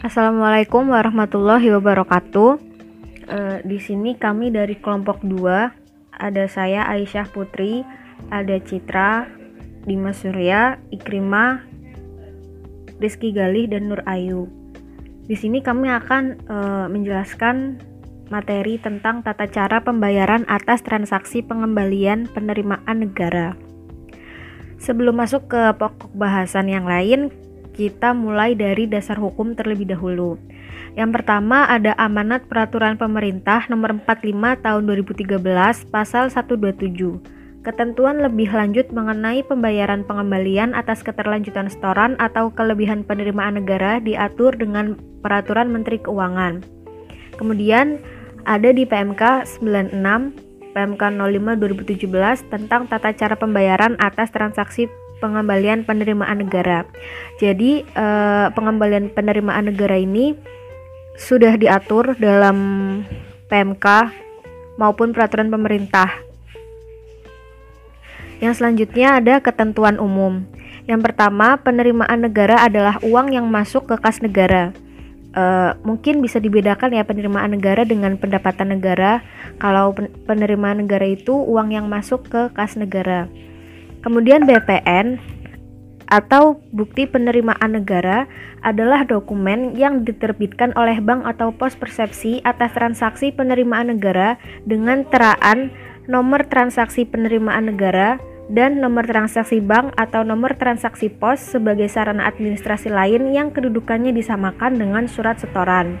Assalamualaikum warahmatullahi wabarakatuh. Uh, di sini kami dari kelompok 2 ada saya Aisyah Putri, ada Citra, Dimas Surya, Ikrimah, Rizky Galih dan Nur Ayu. Di sini kami akan uh, menjelaskan materi tentang tata cara pembayaran atas transaksi pengembalian penerimaan negara. Sebelum masuk ke pokok bahasan yang lain, kita mulai dari dasar hukum terlebih dahulu. Yang pertama ada amanat peraturan pemerintah nomor 45 tahun 2013 pasal 127. Ketentuan lebih lanjut mengenai pembayaran pengembalian atas keterlanjutan setoran atau kelebihan penerimaan negara diatur dengan peraturan Menteri Keuangan. Kemudian ada di PMK 96 PMK 05 2017 tentang tata cara pembayaran atas transaksi pengembalian penerimaan negara. Jadi eh, pengembalian penerimaan negara ini sudah diatur dalam PMK maupun peraturan pemerintah. Yang selanjutnya ada ketentuan umum. Yang pertama, penerimaan negara adalah uang yang masuk ke kas negara. Uh, mungkin bisa dibedakan ya penerimaan negara dengan pendapatan negara. Kalau penerimaan negara itu uang yang masuk ke kas negara. Kemudian BPN atau bukti penerimaan negara adalah dokumen yang diterbitkan oleh bank atau pos persepsi atas transaksi penerimaan negara dengan teraan nomor transaksi penerimaan negara dan nomor transaksi bank atau nomor transaksi pos sebagai sarana administrasi lain yang kedudukannya disamakan dengan surat setoran.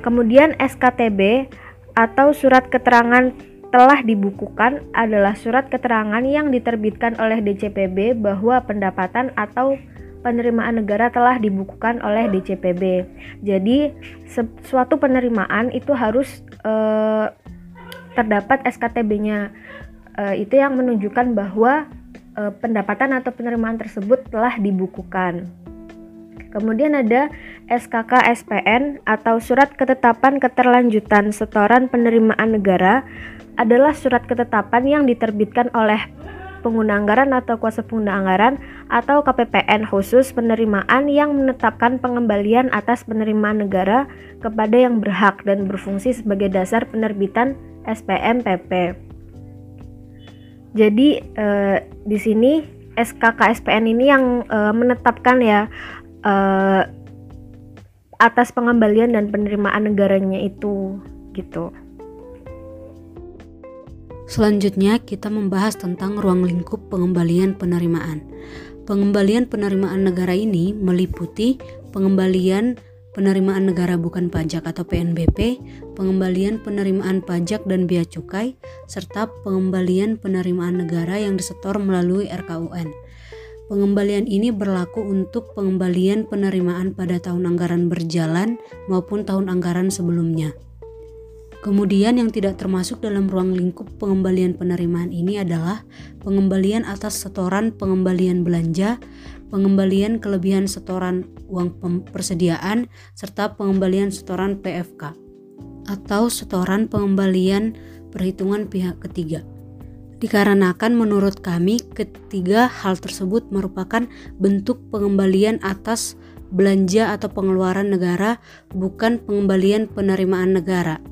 Kemudian SKTB atau surat keterangan telah dibukukan adalah surat keterangan yang diterbitkan oleh DCPB bahwa pendapatan atau penerimaan negara telah dibukukan oleh DCPB. Jadi suatu penerimaan itu harus eh, terdapat SKTB-nya. Eh, itu yang menunjukkan bahwa eh, pendapatan atau penerimaan tersebut telah dibukukan. Kemudian ada SKK SPN atau Surat Ketetapan Keterlanjutan Setoran Penerimaan Negara adalah surat ketetapan yang diterbitkan oleh pengguna anggaran atau kuasa pengguna anggaran atau KPPN khusus penerimaan yang menetapkan pengembalian atas penerimaan negara kepada yang berhak dan berfungsi sebagai dasar penerbitan SPM PP. Jadi eh, di sini SKK SPN ini yang eh, menetapkan ya eh, atas pengembalian dan penerimaan negaranya itu gitu. Selanjutnya kita membahas tentang ruang lingkup pengembalian penerimaan. Pengembalian penerimaan negara ini meliputi pengembalian penerimaan negara bukan pajak atau PNBP, pengembalian penerimaan pajak dan bea cukai, serta pengembalian penerimaan negara yang disetor melalui RKUN. Pengembalian ini berlaku untuk pengembalian penerimaan pada tahun anggaran berjalan maupun tahun anggaran sebelumnya. Kemudian yang tidak termasuk dalam ruang lingkup pengembalian penerimaan ini adalah pengembalian atas setoran pengembalian belanja, pengembalian kelebihan setoran uang persediaan, serta pengembalian setoran PFK atau setoran pengembalian perhitungan pihak ketiga. Dikarenakan menurut kami ketiga hal tersebut merupakan bentuk pengembalian atas belanja atau pengeluaran negara bukan pengembalian penerimaan negara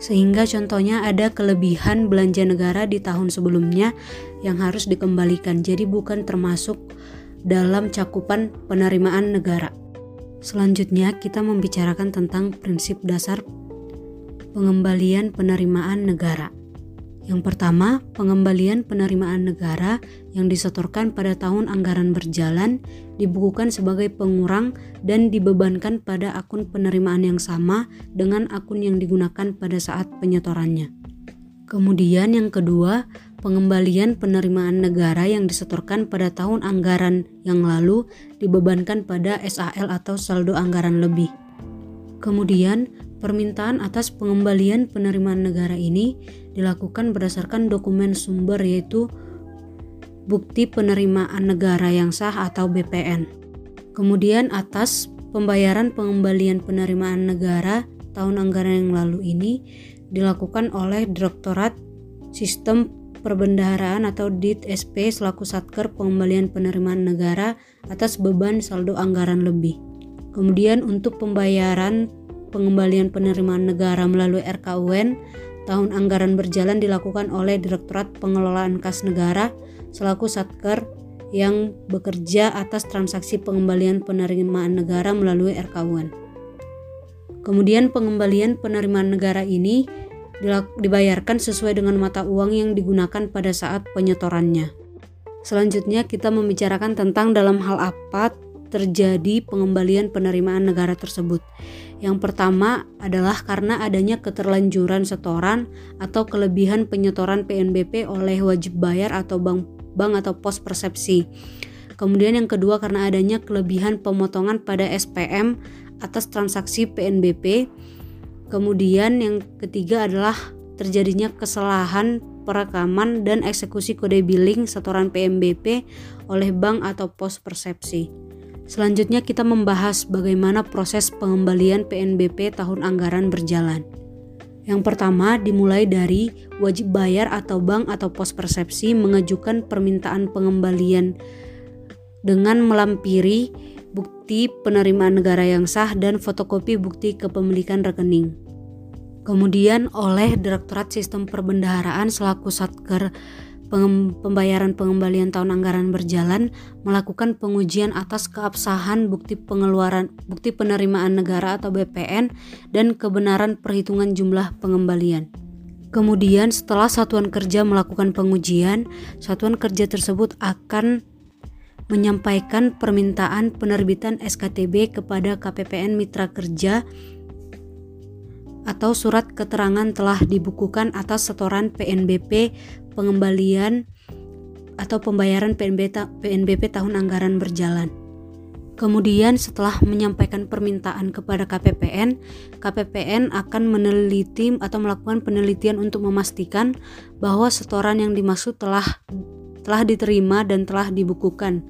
sehingga contohnya ada kelebihan belanja negara di tahun sebelumnya yang harus dikembalikan, jadi bukan termasuk dalam cakupan penerimaan negara. Selanjutnya, kita membicarakan tentang prinsip dasar pengembalian penerimaan negara. Yang pertama, pengembalian penerimaan negara yang disetorkan pada tahun anggaran berjalan dibukukan sebagai pengurang dan dibebankan pada akun penerimaan yang sama dengan akun yang digunakan pada saat penyetorannya. Kemudian yang kedua, pengembalian penerimaan negara yang disetorkan pada tahun anggaran yang lalu dibebankan pada SAL atau saldo anggaran lebih. Kemudian, permintaan atas pengembalian penerimaan negara ini dilakukan berdasarkan dokumen sumber yaitu bukti penerimaan negara yang sah atau BPN. Kemudian atas pembayaran pengembalian penerimaan negara tahun anggaran yang lalu ini dilakukan oleh Direktorat Sistem Perbendaharaan atau DIT SP selaku Satker Pengembalian Penerimaan Negara atas beban saldo anggaran lebih. Kemudian untuk pembayaran pengembalian penerimaan negara melalui RKUN tahun anggaran berjalan dilakukan oleh Direktorat Pengelolaan Kas Negara selaku Satker yang bekerja atas transaksi pengembalian penerimaan negara melalui RKUN. Kemudian pengembalian penerimaan negara ini dibayarkan sesuai dengan mata uang yang digunakan pada saat penyetorannya. Selanjutnya kita membicarakan tentang dalam hal apa terjadi pengembalian penerimaan negara tersebut. Yang pertama adalah karena adanya keterlanjuran setoran atau kelebihan penyetoran PNBP oleh wajib bayar atau bank bank atau pos persepsi. Kemudian yang kedua karena adanya kelebihan pemotongan pada SPM atas transaksi PNBP. Kemudian yang ketiga adalah terjadinya kesalahan perekaman dan eksekusi kode billing setoran PNBP oleh bank atau pos persepsi. Selanjutnya kita membahas bagaimana proses pengembalian PNBP tahun anggaran berjalan. Yang pertama dimulai dari wajib bayar atau bank atau pos persepsi mengajukan permintaan pengembalian dengan melampiri bukti penerimaan negara yang sah dan fotokopi bukti kepemilikan rekening. Kemudian oleh Direktorat Sistem Perbendaharaan selaku Satker pembayaran pengembalian tahun anggaran berjalan melakukan pengujian atas keabsahan bukti pengeluaran bukti penerimaan negara atau BPN dan kebenaran perhitungan jumlah pengembalian. Kemudian setelah satuan kerja melakukan pengujian, satuan kerja tersebut akan menyampaikan permintaan penerbitan SKTB kepada KPPN Mitra Kerja atau surat keterangan telah dibukukan atas setoran PNBP pengembalian atau pembayaran PNB, PNBP tahun anggaran berjalan. Kemudian setelah menyampaikan permintaan kepada KPPN, KPPN akan meneliti atau melakukan penelitian untuk memastikan bahwa setoran yang dimaksud telah telah diterima dan telah dibukukan.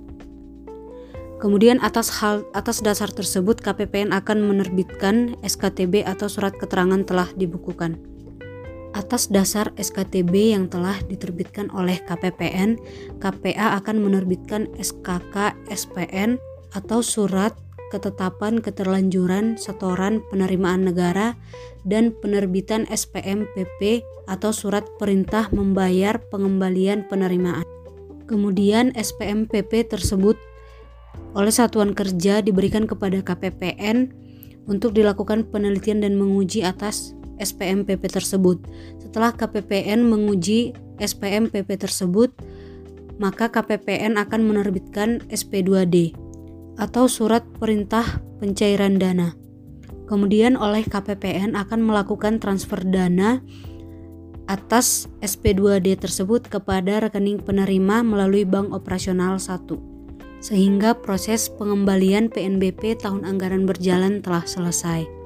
Kemudian atas hal atas dasar tersebut KPPN akan menerbitkan SKTB atau surat keterangan telah dibukukan. Atas dasar SKTB yang telah diterbitkan oleh KPPN, KPA akan menerbitkan SKK SPN atau surat ketetapan keterlanjuran setoran penerimaan negara dan penerbitan SPM PP atau surat perintah membayar pengembalian penerimaan. Kemudian SPM PP tersebut oleh satuan kerja diberikan kepada KPPN untuk dilakukan penelitian dan menguji atas SPMPP tersebut. Setelah KPPN menguji SPMPP tersebut, maka KPPN akan menerbitkan SP2D atau surat perintah pencairan dana. Kemudian oleh KPPN akan melakukan transfer dana atas SP2D tersebut kepada rekening penerima melalui bank operasional 1. Sehingga proses pengembalian PNBP tahun anggaran berjalan telah selesai.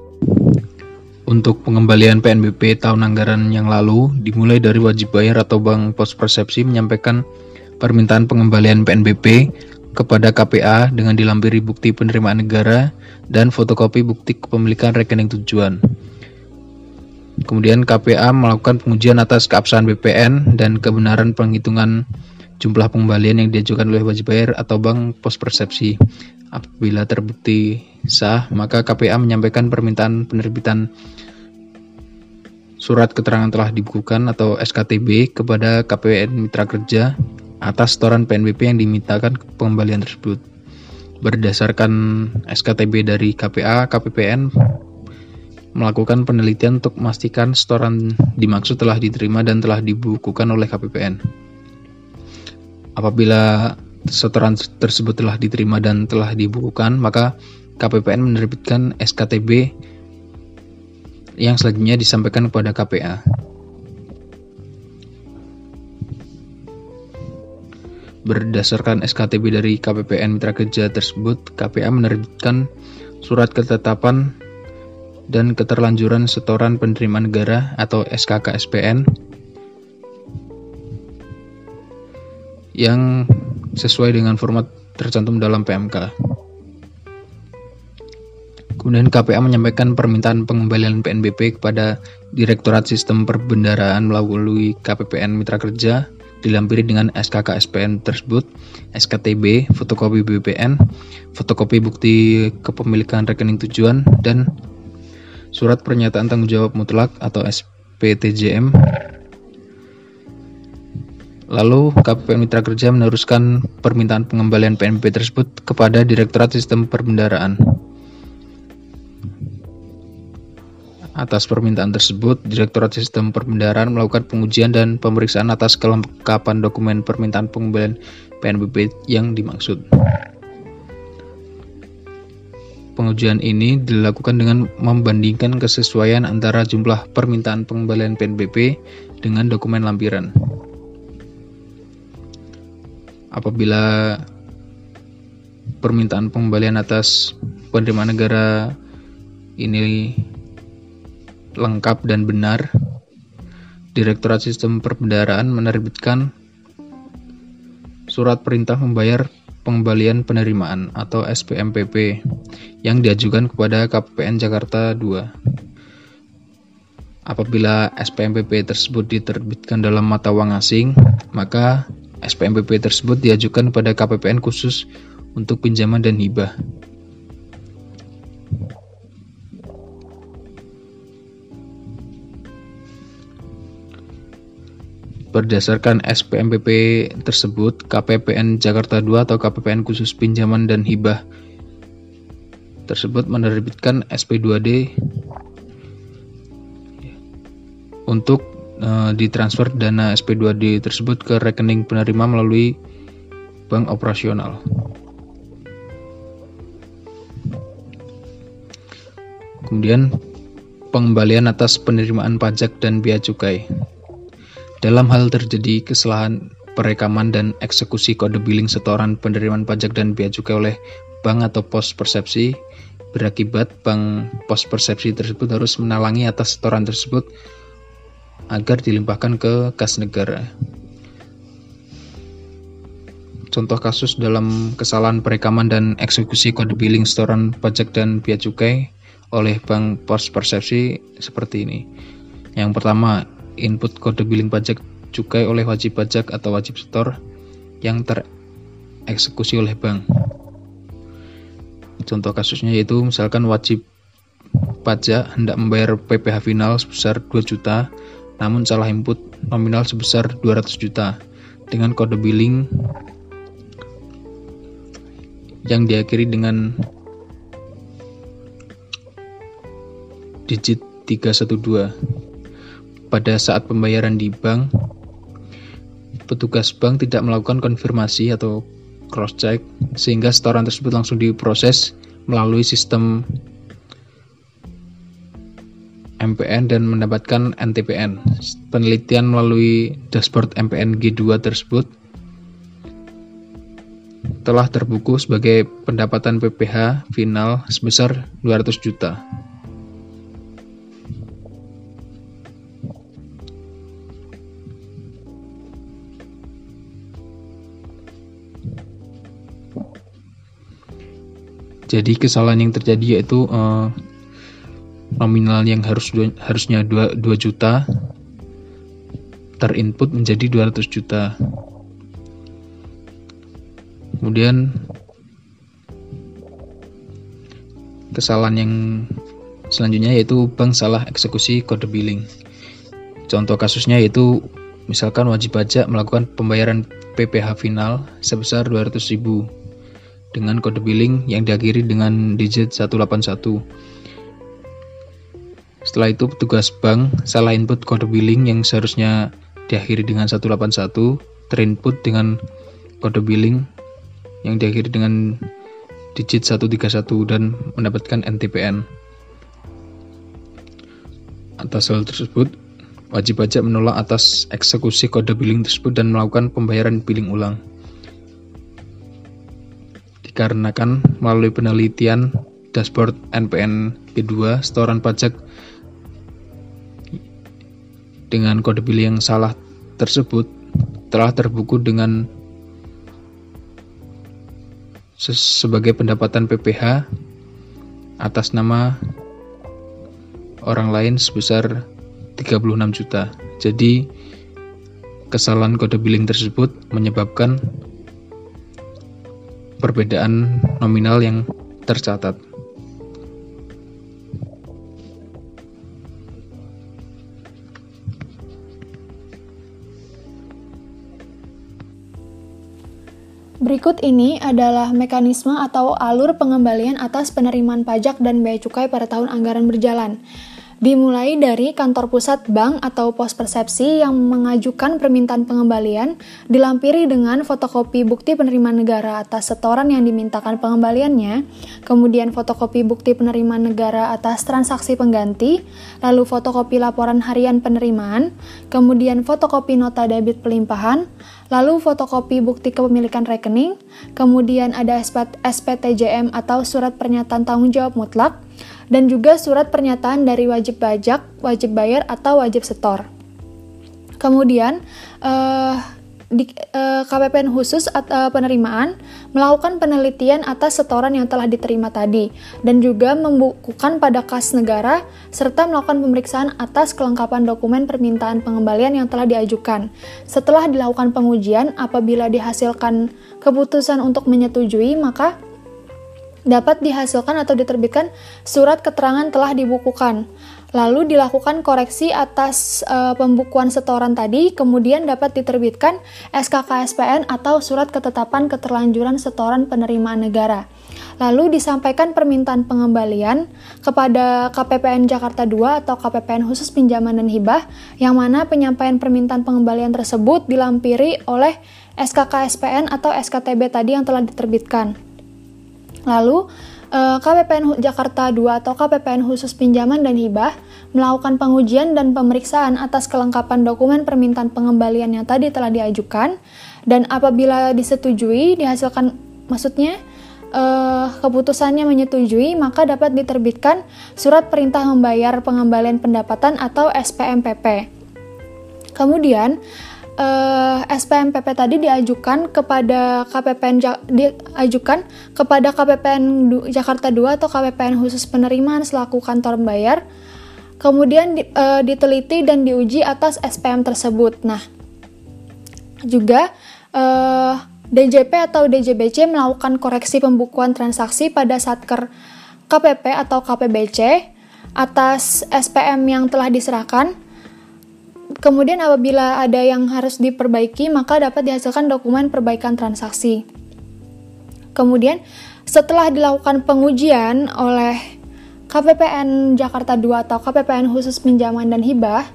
Untuk pengembalian PNBP tahun anggaran yang lalu, dimulai dari wajib bayar atau bank pos persepsi menyampaikan permintaan pengembalian PNBP kepada KPA dengan dilampiri bukti penerimaan negara dan fotokopi bukti kepemilikan rekening tujuan. Kemudian KPA melakukan pengujian atas keabsahan BPN dan kebenaran penghitungan jumlah pengembalian yang diajukan oleh wajib bayar atau bank pos persepsi. Apabila terbukti sah, maka KPA menyampaikan permintaan penerbitan surat keterangan telah dibukukan atau SKTB kepada KPN Mitra Kerja atas setoran PNBP yang dimintakan pengembalian tersebut. Berdasarkan SKTB dari KPA, KPPN melakukan penelitian untuk memastikan setoran dimaksud telah diterima dan telah dibukukan oleh KPPN. Apabila setoran tersebut telah diterima dan telah dibukukan, maka KPPN menerbitkan SKTB yang selanjutnya disampaikan kepada KPA. Berdasarkan SKTB dari KPPN Mitra Kerja tersebut, KPA menerbitkan surat ketetapan dan keterlanjuran setoran penerimaan negara atau SKK yang sesuai dengan format tercantum dalam PMK. Kemudian KPA menyampaikan permintaan pengembalian PNBP kepada Direktorat Sistem Perbendaraan melalui KPPN Mitra Kerja dilampiri dengan SKK SPN tersebut, SKTB, fotokopi BPN, fotokopi bukti kepemilikan rekening tujuan, dan surat pernyataan tanggung jawab mutlak atau SPTJM. Lalu KPPN Mitra Kerja meneruskan permintaan pengembalian PNBP tersebut kepada Direktorat Sistem Perbendaraan. Atas permintaan tersebut, Direktorat Sistem Perbendaharaan melakukan pengujian dan pemeriksaan atas kelengkapan dokumen permintaan pengembalian PNBP yang dimaksud. Pengujian ini dilakukan dengan membandingkan kesesuaian antara jumlah permintaan pengembalian PNBP dengan dokumen lampiran. Apabila permintaan pengembalian atas penerimaan negara ini lengkap dan benar, Direktorat Sistem Perbendaharaan menerbitkan surat perintah membayar pengembalian penerimaan atau SPMPP yang diajukan kepada KPPN Jakarta 2. Apabila SPMPP tersebut diterbitkan dalam mata uang asing, maka SPMPP tersebut diajukan kepada KPPN khusus untuk pinjaman dan hibah. Berdasarkan SPMPP tersebut, KPPN Jakarta 2 atau KPPN khusus pinjaman dan hibah tersebut menerbitkan SP2D untuk e, ditransfer dana SP2D tersebut ke rekening penerima melalui bank operasional. Kemudian pengembalian atas penerimaan pajak dan biaya cukai. Dalam hal terjadi kesalahan perekaman dan eksekusi kode billing setoran penerimaan pajak dan bea cukai oleh bank atau pos persepsi, berakibat bank pos persepsi tersebut harus menalangi atas setoran tersebut agar dilimpahkan ke kas negara. Contoh kasus dalam kesalahan perekaman dan eksekusi kode billing setoran pajak dan bea cukai oleh bank pos persepsi seperti ini. Yang pertama, input kode billing pajak cukai oleh wajib pajak atau wajib setor yang tereksekusi oleh bank. Contoh kasusnya yaitu misalkan wajib pajak hendak membayar PPh final sebesar 2 juta namun salah input nominal sebesar 200 juta. Dengan kode billing yang diakhiri dengan digit 312 pada saat pembayaran di bank, petugas bank tidak melakukan konfirmasi atau cross-check, sehingga setoran tersebut langsung diproses melalui sistem MPN dan mendapatkan NTPN. Penelitian melalui dashboard MPN G2 tersebut telah terbuku sebagai pendapatan PPH final sebesar 200 juta. Jadi kesalahan yang terjadi yaitu uh, nominal yang harus harusnya 2, 2 juta terinput menjadi 200 juta. Kemudian kesalahan yang selanjutnya yaitu bank salah eksekusi kode billing. Contoh kasusnya yaitu misalkan wajib pajak melakukan pembayaran PPh final sebesar 200.000 dengan kode billing yang diakhiri dengan digit 181. Setelah itu petugas bank salah input kode billing yang seharusnya diakhiri dengan 181 terinput dengan kode billing yang diakhiri dengan digit 131 dan mendapatkan NTPN. Atas hal tersebut, wajib pajak menolak atas eksekusi kode billing tersebut dan melakukan pembayaran billing ulang dikarenakan melalui penelitian dashboard NPN G2 setoran pajak dengan kode billing yang salah tersebut telah terbuku dengan sebagai pendapatan PPH atas nama orang lain sebesar 36 juta. Jadi kesalahan kode billing tersebut menyebabkan perbedaan nominal yang tercatat. Berikut ini adalah mekanisme atau alur pengembalian atas penerimaan pajak dan bea cukai pada tahun anggaran berjalan. Dimulai dari kantor pusat bank atau pos persepsi yang mengajukan permintaan pengembalian, dilampiri dengan fotokopi bukti penerimaan negara atas setoran yang dimintakan pengembaliannya, kemudian fotokopi bukti penerimaan negara atas transaksi pengganti, lalu fotokopi laporan harian penerimaan, kemudian fotokopi nota debit pelimpahan, lalu fotokopi bukti kepemilikan rekening, kemudian ada SPTJM atau surat pernyataan tanggung jawab mutlak, dan juga surat pernyataan dari wajib pajak, wajib bayar, atau wajib setor. Kemudian, uh, di uh, eh, KPPN khusus atau uh, penerimaan melakukan penelitian atas setoran yang telah diterima tadi dan juga membukukan pada kas negara serta melakukan pemeriksaan atas kelengkapan dokumen permintaan pengembalian yang telah diajukan. Setelah dilakukan pengujian, apabila dihasilkan keputusan untuk menyetujui, maka dapat dihasilkan atau diterbitkan surat keterangan telah dibukukan. Lalu dilakukan koreksi atas e, pembukuan setoran tadi, kemudian dapat diterbitkan SKKSPN atau surat ketetapan keterlanjuran setoran penerimaan negara. Lalu disampaikan permintaan pengembalian kepada KPPN Jakarta II atau KPPN khusus pinjaman dan hibah, yang mana penyampaian permintaan pengembalian tersebut dilampiri oleh SKKSPN atau SKTB tadi yang telah diterbitkan. Lalu, eh, KPPN Jakarta II atau KPPN khusus pinjaman dan hibah melakukan pengujian dan pemeriksaan atas kelengkapan dokumen permintaan pengembalian yang tadi telah diajukan dan apabila disetujui dihasilkan maksudnya uh, keputusannya menyetujui maka dapat diterbitkan surat perintah membayar pengembalian pendapatan atau SPMPP. Kemudian eh, SPMPP tadi diajukan kepada KPPN diajukan kepada KPPN Jakarta 2 atau KPPN khusus penerimaan selaku kantor bayar. Kemudian di, uh, diteliti dan diuji atas SPM tersebut. Nah, juga uh, eh, DJP atau DJBC melakukan koreksi pembukuan transaksi pada Satker KPP atau KPBC atas SPM yang telah diserahkan Kemudian apabila ada yang harus diperbaiki, maka dapat dihasilkan dokumen perbaikan transaksi. Kemudian setelah dilakukan pengujian oleh KPPN Jakarta 2 atau KPPN khusus pinjaman dan hibah,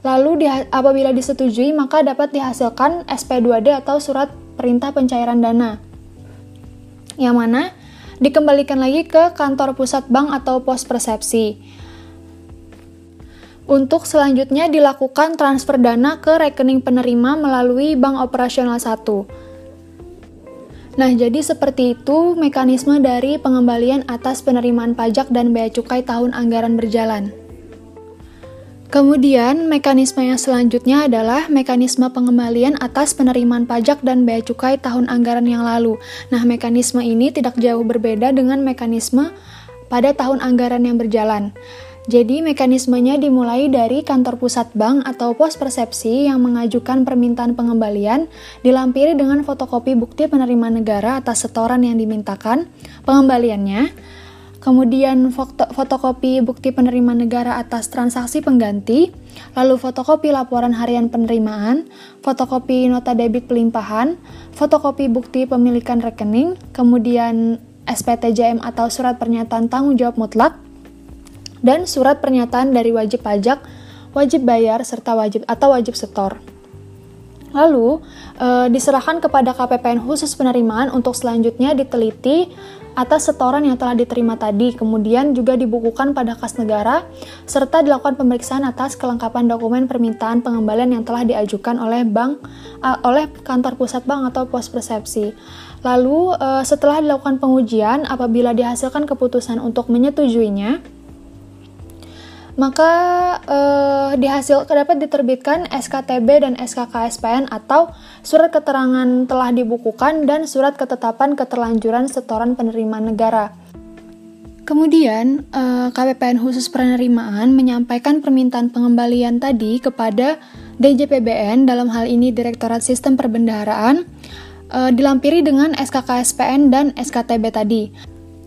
lalu di, apabila disetujui maka dapat dihasilkan SP2D atau surat perintah pencairan dana. Yang mana dikembalikan lagi ke kantor pusat bank atau pos persepsi. Untuk selanjutnya dilakukan transfer dana ke rekening penerima melalui bank operasional 1. Nah, jadi seperti itu mekanisme dari pengembalian atas penerimaan pajak dan bea cukai tahun anggaran berjalan. Kemudian, mekanisme yang selanjutnya adalah mekanisme pengembalian atas penerimaan pajak dan bea cukai tahun anggaran yang lalu. Nah, mekanisme ini tidak jauh berbeda dengan mekanisme pada tahun anggaran yang berjalan. Jadi mekanismenya dimulai dari kantor pusat bank atau pos persepsi yang mengajukan permintaan pengembalian dilampiri dengan fotokopi bukti penerimaan negara atas setoran yang dimintakan pengembaliannya, kemudian foto fotokopi bukti penerimaan negara atas transaksi pengganti, lalu fotokopi laporan harian penerimaan, fotokopi nota debit pelimpahan, fotokopi bukti pemilikan rekening, kemudian SPTJM atau surat pernyataan tanggung jawab mutlak, dan surat pernyataan dari wajib pajak, wajib bayar, serta wajib atau wajib setor. Lalu, e, diserahkan kepada KPPN khusus penerimaan untuk selanjutnya diteliti atas setoran yang telah diterima tadi, kemudian juga dibukukan pada kas negara, serta dilakukan pemeriksaan atas kelengkapan dokumen permintaan pengembalian yang telah diajukan oleh bank, oleh kantor pusat bank atau pos persepsi. Lalu, e, setelah dilakukan pengujian, apabila dihasilkan keputusan untuk menyetujuinya, maka eh, dihasil dapat diterbitkan SKTB dan SKKSPN atau surat keterangan telah dibukukan dan surat ketetapan keterlanjuran setoran penerimaan negara. Kemudian, eh, KPPN khusus penerimaan menyampaikan permintaan pengembalian tadi kepada DJPBN dalam hal ini Direktorat Sistem Perbendaharaan e, dilampiri dengan SKKSPN dan SKTB tadi.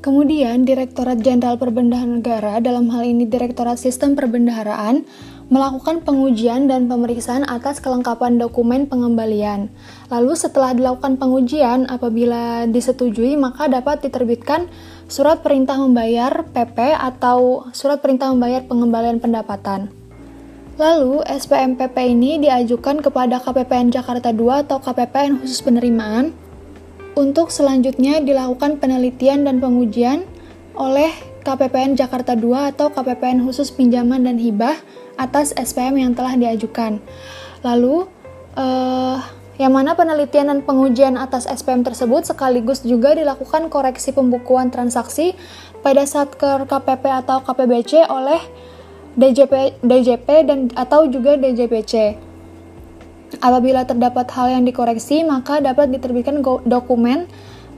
Kemudian Direktorat Jenderal Perbendaharaan Negara dalam hal ini Direktorat Sistem Perbendaharaan melakukan pengujian dan pemeriksaan atas kelengkapan dokumen pengembalian. Lalu setelah dilakukan pengujian, apabila disetujui maka dapat diterbitkan surat perintah membayar PP atau surat perintah membayar pengembalian pendapatan. Lalu, SPMPP ini diajukan kepada KPPN Jakarta II atau KPPN khusus penerimaan untuk selanjutnya dilakukan penelitian dan pengujian oleh KPPN Jakarta II atau KPPN khusus pinjaman dan hibah atas SPM yang telah diajukan. Lalu, eh, yang mana penelitian dan pengujian atas SPM tersebut sekaligus juga dilakukan koreksi pembukuan transaksi pada saat ke KPP atau KPBC oleh DJP, DJP dan atau juga DJPC. Apabila terdapat hal yang dikoreksi, maka dapat diterbitkan dokumen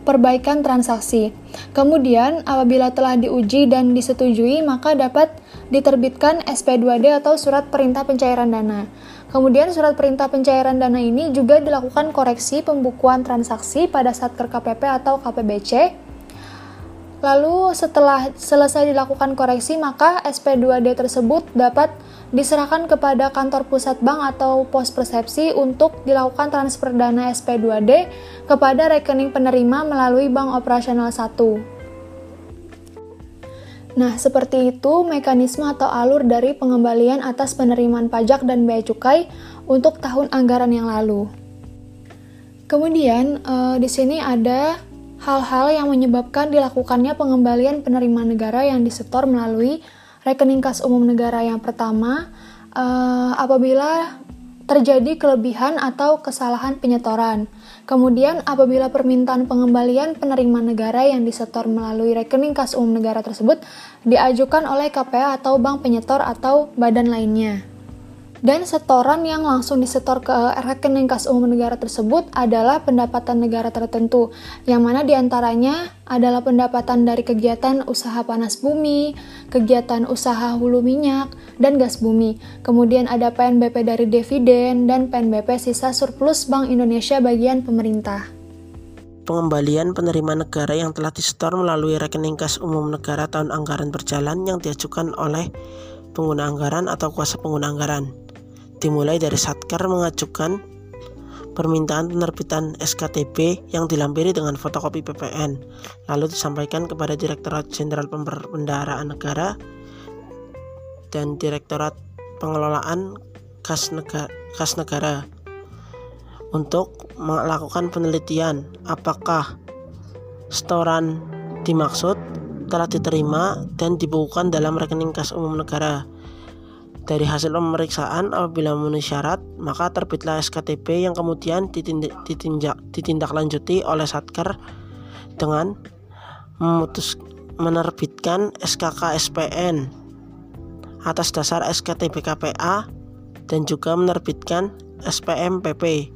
perbaikan transaksi. Kemudian, apabila telah diuji dan disetujui, maka dapat diterbitkan SP2D atau surat perintah pencairan dana. Kemudian, surat perintah pencairan dana ini juga dilakukan koreksi pembukuan transaksi pada saat KPP atau KPBC Lalu setelah selesai dilakukan koreksi, maka SP2D tersebut dapat diserahkan kepada kantor pusat bank atau pos persepsi untuk dilakukan transfer dana SP2D kepada rekening penerima melalui bank operasional 1. Nah, seperti itu mekanisme atau alur dari pengembalian atas penerimaan pajak dan bea cukai untuk tahun anggaran yang lalu. Kemudian, eh, di sini ada hal-hal yang menyebabkan dilakukannya pengembalian penerimaan negara yang disetor melalui rekening kas umum negara yang pertama uh, apabila terjadi kelebihan atau kesalahan penyetoran. Kemudian apabila permintaan pengembalian penerimaan negara yang disetor melalui rekening kas umum negara tersebut diajukan oleh KPA atau bank penyetor atau badan lainnya. Dan setoran yang langsung disetor ke rekening kas umum negara tersebut adalah pendapatan negara tertentu, yang mana di antaranya adalah pendapatan dari kegiatan usaha panas bumi, kegiatan usaha hulu minyak, dan gas bumi. Kemudian ada PNBP dari dividen, dan PNBP sisa surplus Bank Indonesia bagian pemerintah pengembalian penerimaan negara yang telah disetor melalui rekening kas umum negara tahun anggaran berjalan yang diajukan oleh pengguna anggaran atau kuasa pengguna anggaran dimulai dari Satker mengajukan permintaan penerbitan SKTB yang dilampiri dengan fotokopi PPN, lalu disampaikan kepada Direktorat Jenderal Pembendaharaan Negara dan Direktorat Pengelolaan Kas Negara, Kas Negara untuk melakukan penelitian apakah setoran dimaksud telah diterima dan dibukukan dalam rekening kas umum negara dari hasil pemeriksaan apabila memenuhi syarat, maka terbitlah SKTP yang kemudian ditindak, ditindak, ditindaklanjuti oleh Satker dengan memutus menerbitkan SKK SPN atas dasar SKTP KPA dan juga menerbitkan SPM PP.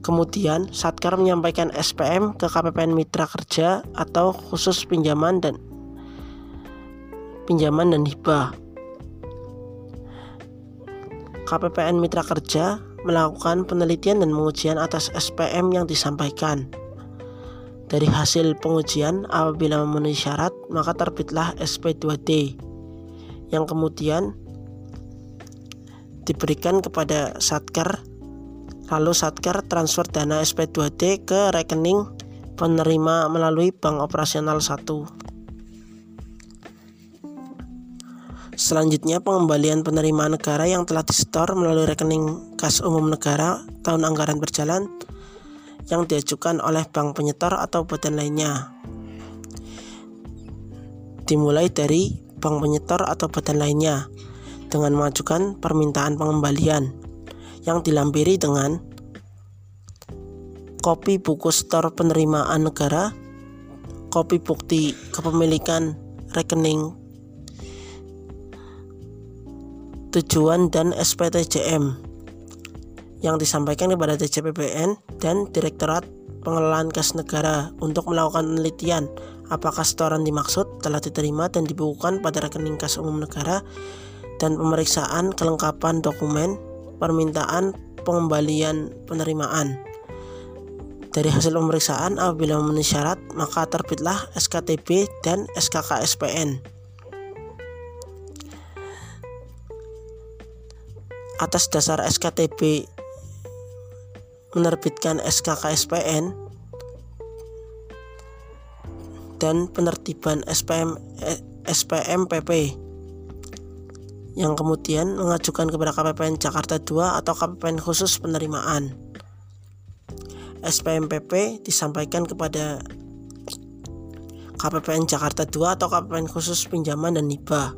Kemudian Satker menyampaikan SPM ke KPPN Mitra Kerja atau khusus pinjaman dan pinjaman dan hibah. KPPN Mitra Kerja melakukan penelitian dan pengujian atas SPM yang disampaikan. Dari hasil pengujian, apabila memenuhi syarat, maka terbitlah SP2D yang kemudian diberikan kepada Satker. Lalu Satker transfer dana SP2D ke rekening penerima melalui bank operasional 1. Selanjutnya pengembalian penerimaan negara yang telah disetor melalui rekening kas umum negara tahun anggaran berjalan yang diajukan oleh bank penyetor atau badan lainnya. Dimulai dari bank penyetor atau badan lainnya dengan mengajukan permintaan pengembalian yang dilampiri dengan kopi buku setor penerimaan negara, kopi bukti kepemilikan rekening tujuan dan SPTJM yang disampaikan kepada DJPBN dan Direktorat Pengelolaan Kas Negara untuk melakukan penelitian apakah setoran dimaksud telah diterima dan dibukukan pada rekening kas umum negara dan pemeriksaan kelengkapan dokumen permintaan pengembalian penerimaan. Dari hasil pemeriksaan apabila memenuhi syarat maka terbitlah SKTB dan SKK Atas dasar SKTB menerbitkan SKK SPN dan penertiban SPM SPM PP yang kemudian mengajukan kepada KPPN Jakarta II atau KPPN khusus penerimaan. SPMPP disampaikan kepada KPPN Jakarta II atau KPPN khusus pinjaman dan hibah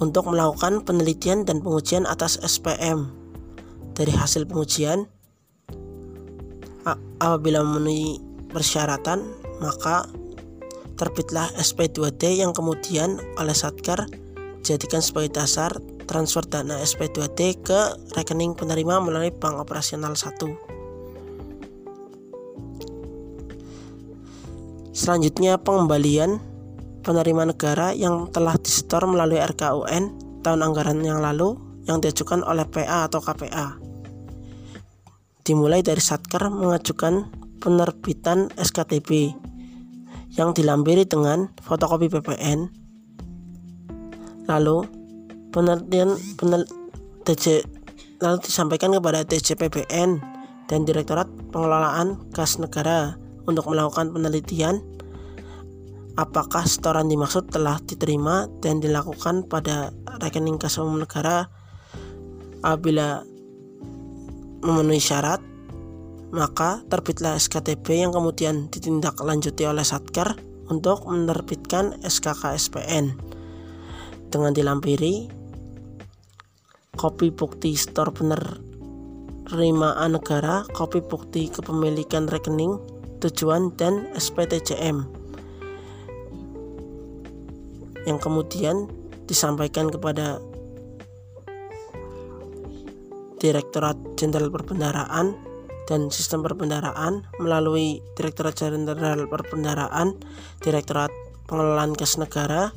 untuk melakukan penelitian dan pengujian atas SPM. Dari hasil pengujian, apabila memenuhi persyaratan, maka terbitlah SP2D yang kemudian oleh Satker dijadikan sebagai dasar transfer dana SP2D ke rekening penerima melalui bank operasional 1. Selanjutnya pengembalian penerima negara yang telah disetor melalui RKUN tahun anggaran yang lalu yang diajukan oleh PA atau KPA. Dimulai dari Satker mengajukan penerbitan SKTB yang dilampiri dengan fotokopi PPN. Lalu penelitian penel, TJ lalu disampaikan kepada TJPBN dan Direktorat Pengelolaan Kas Negara untuk melakukan penelitian apakah setoran dimaksud telah diterima dan dilakukan pada rekening kas umum negara apabila memenuhi syarat? Maka terbitlah SKTB yang kemudian ditindaklanjuti oleh Satker untuk menerbitkan SKK SPN dengan dilampiri kopi bukti setor penerimaan negara, kopi bukti kepemilikan rekening tujuan dan SPTJM yang kemudian disampaikan kepada Direktorat Jenderal Perbendaraan dan Sistem Perbendaraan melalui Direktorat Jenderal Perbendaraan, Direktorat Pengelolaan Kas Negara,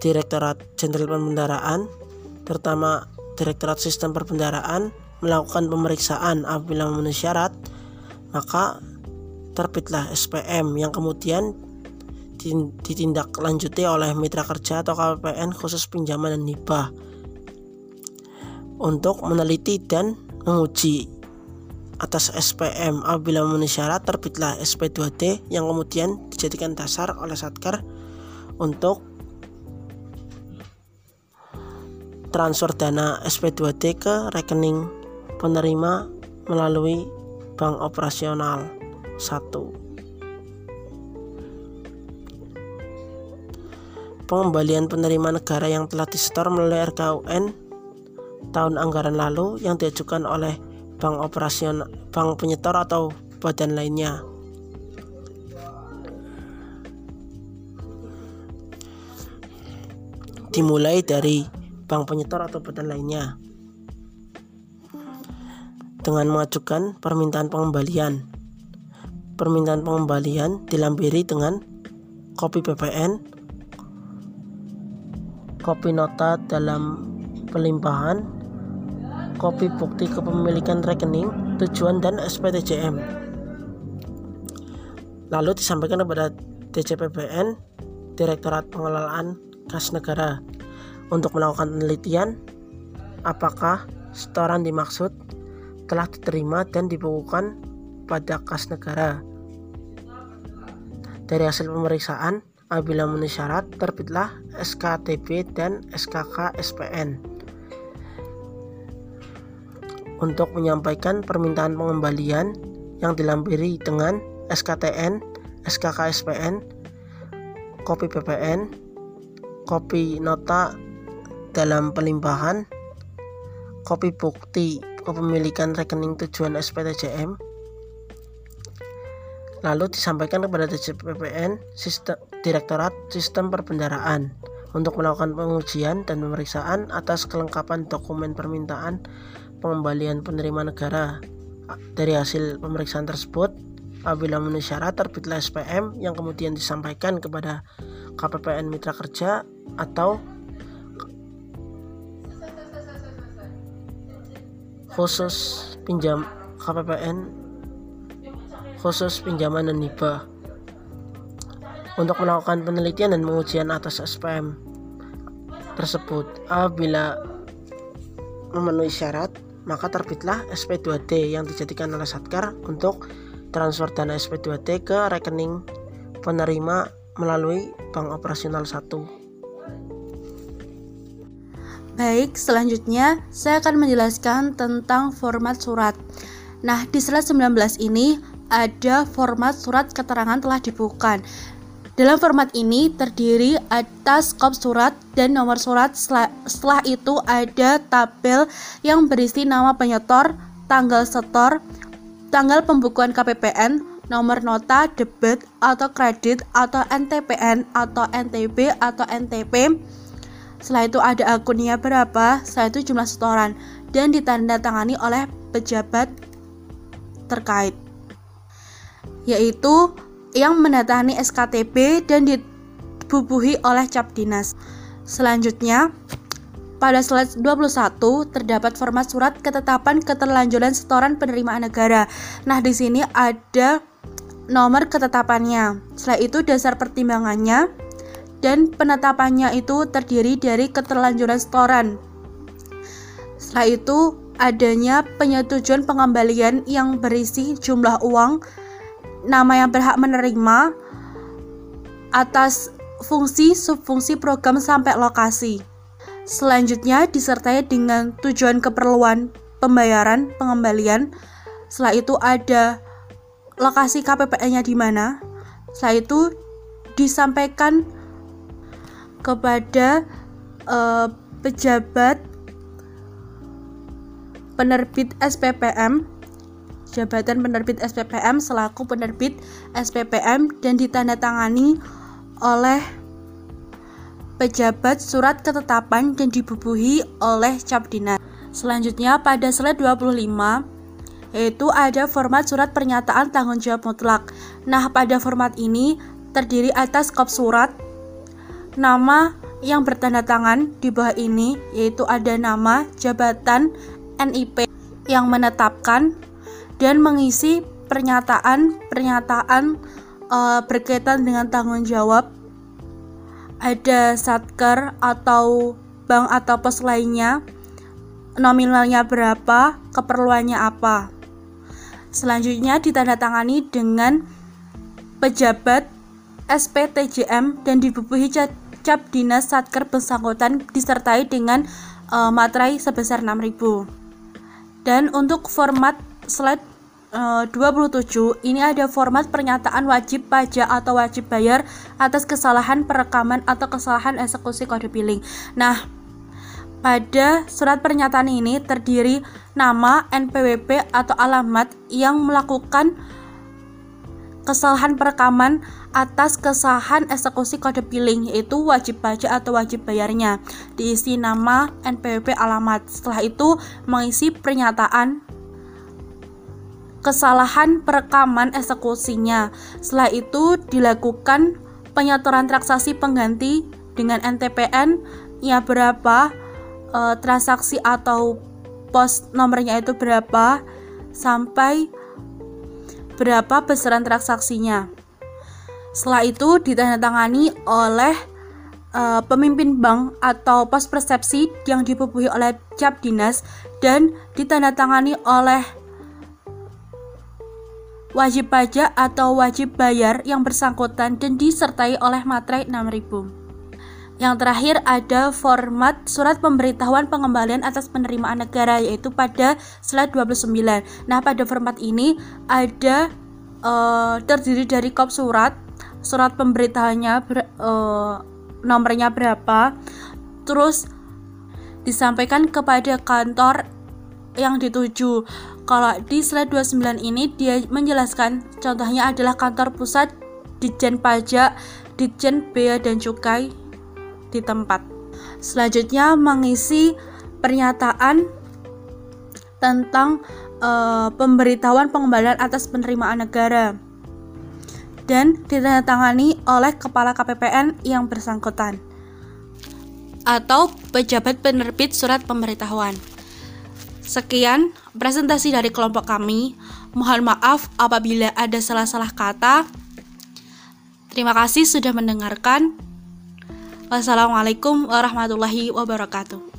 Direktorat Jenderal Perbendaraan, terutama Direktorat Sistem Perbendaraan melakukan pemeriksaan apabila memenuhi syarat, maka terbitlah SPM yang kemudian ditindaklanjuti oleh mitra kerja atau KPPN khusus pinjaman dan hibah. Untuk meneliti dan menguji atas SPM apabila memenuhi syarat terbitlah SP2D yang kemudian dijadikan dasar oleh Satker untuk transfer dana SP2D ke rekening penerima melalui bank operasional. 1 pengembalian penerima negara yang telah disetor melalui RKUN tahun anggaran lalu yang diajukan oleh bank operasional bank penyetor atau badan lainnya dimulai dari bank penyetor atau badan lainnya dengan mengajukan permintaan pengembalian. Permintaan pengembalian dilampiri dengan kopi PPN, kopi nota dalam pelimpahan, kopi bukti kepemilikan rekening, tujuan dan SPTJM. Lalu disampaikan kepada DJPBN, Direktorat Pengelolaan Kas Negara, untuk melakukan penelitian apakah setoran dimaksud telah diterima dan dibukukan pada kas negara. Dari hasil pemeriksaan, apabila memenuhi syarat, terbitlah SKTB dan SKK SPN. Untuk menyampaikan permintaan pengembalian yang dilampiri dengan SKTN, SKK SPN, kopi PPN, kopi nota dalam pelimpahan, kopi bukti kepemilikan rekening tujuan SPTJM lalu disampaikan kepada DJPPN Sistem, Direktorat Sistem Perbendaraan untuk melakukan pengujian dan pemeriksaan atas kelengkapan dokumen permintaan pengembalian penerima negara. Dari hasil pemeriksaan tersebut apabila memenuhi syarat terbitlah SPM yang kemudian disampaikan kepada KPPN Mitra Kerja atau khusus pinjam KPPN khusus pinjaman dan hibah untuk melakukan penelitian dan pengujian atas SPM tersebut apabila memenuhi syarat maka terbitlah SP2D yang dijadikan oleh Satker untuk transfer dana SP2D ke rekening penerima melalui bank operasional 1. Baik, selanjutnya saya akan menjelaskan tentang format surat. Nah, di slide 19 ini ada format surat keterangan telah dibukukan. Dalam format ini terdiri atas kop surat dan nomor surat. Setelah itu ada tabel yang berisi nama penyetor, tanggal setor, tanggal pembukuan KPPN, nomor nota, debit atau kredit atau NTPN atau NTB atau NTP. Setelah itu ada akunnya berapa, setelah itu jumlah setoran dan ditandatangani oleh pejabat terkait yaitu yang mendatangi SKTP dan dibubuhi oleh cap dinas. Selanjutnya, pada slide 21 terdapat format surat ketetapan keterlanjuran setoran penerimaan negara. Nah, di sini ada nomor ketetapannya. Setelah itu dasar pertimbangannya dan penetapannya itu terdiri dari keterlanjuran setoran. Setelah itu adanya penyetujuan pengembalian yang berisi jumlah uang nama yang berhak menerima atas fungsi subfungsi program sampai lokasi. Selanjutnya disertai dengan tujuan keperluan pembayaran pengembalian. Setelah itu ada lokasi KPPN-nya di mana. Setelah itu disampaikan kepada uh, pejabat penerbit SPPM jabatan penerbit SPPM selaku penerbit SPPM dan ditandatangani oleh pejabat surat ketetapan dan dibubuhi oleh cap dinas. Selanjutnya pada slide 25 yaitu ada format surat pernyataan tanggung jawab mutlak. Nah, pada format ini terdiri atas kop surat, nama yang bertanda tangan di bawah ini yaitu ada nama, jabatan, NIP yang menetapkan dan mengisi pernyataan-pernyataan uh, berkaitan dengan tanggung jawab. Ada satker atau bank atau pos lainnya nominalnya berapa keperluannya apa. Selanjutnya ditandatangani dengan pejabat SPTJM dan dibubuhi cap dinas satker bersangkutan disertai dengan uh, materai sebesar 6000 dan untuk format slide 27 eh, ini ada format pernyataan wajib pajak atau wajib bayar atas kesalahan perekaman atau kesalahan eksekusi kode billing. Nah, pada surat pernyataan ini terdiri nama, NPWP atau alamat yang melakukan kesalahan perekaman atas kesalahan eksekusi kode billing yaitu wajib pajak atau wajib bayarnya diisi nama, NPWP, alamat. Setelah itu mengisi pernyataan kesalahan perekaman eksekusinya. Setelah itu dilakukan penyetoran transaksi pengganti dengan NTPN ya berapa e, transaksi atau pos nomornya itu berapa sampai berapa besaran transaksinya. Setelah itu ditandatangani oleh e, pemimpin bank atau pos persepsi yang dibubuhi oleh cap dinas dan ditandatangani oleh wajib pajak atau wajib bayar yang bersangkutan dan disertai oleh materai 6000. Yang terakhir ada format surat pemberitahuan pengembalian atas penerimaan negara yaitu pada slide 29. Nah, pada format ini ada uh, terdiri dari kop surat, surat pemberitahuannya ber, uh, nomornya berapa, terus disampaikan kepada kantor yang dituju. Kalau di slide 29 ini dia menjelaskan contohnya adalah kantor pusat Ditjen Pajak, Ditjen Bea dan Cukai di tempat. Selanjutnya mengisi pernyataan tentang uh, pemberitahuan pengembalian atas penerimaan negara. dan ditandatangani oleh kepala KPPN yang bersangkutan atau pejabat penerbit surat pemberitahuan. Sekian presentasi dari kelompok kami. Mohon maaf apabila ada salah-salah kata. Terima kasih sudah mendengarkan. Wassalamualaikum warahmatullahi wabarakatuh.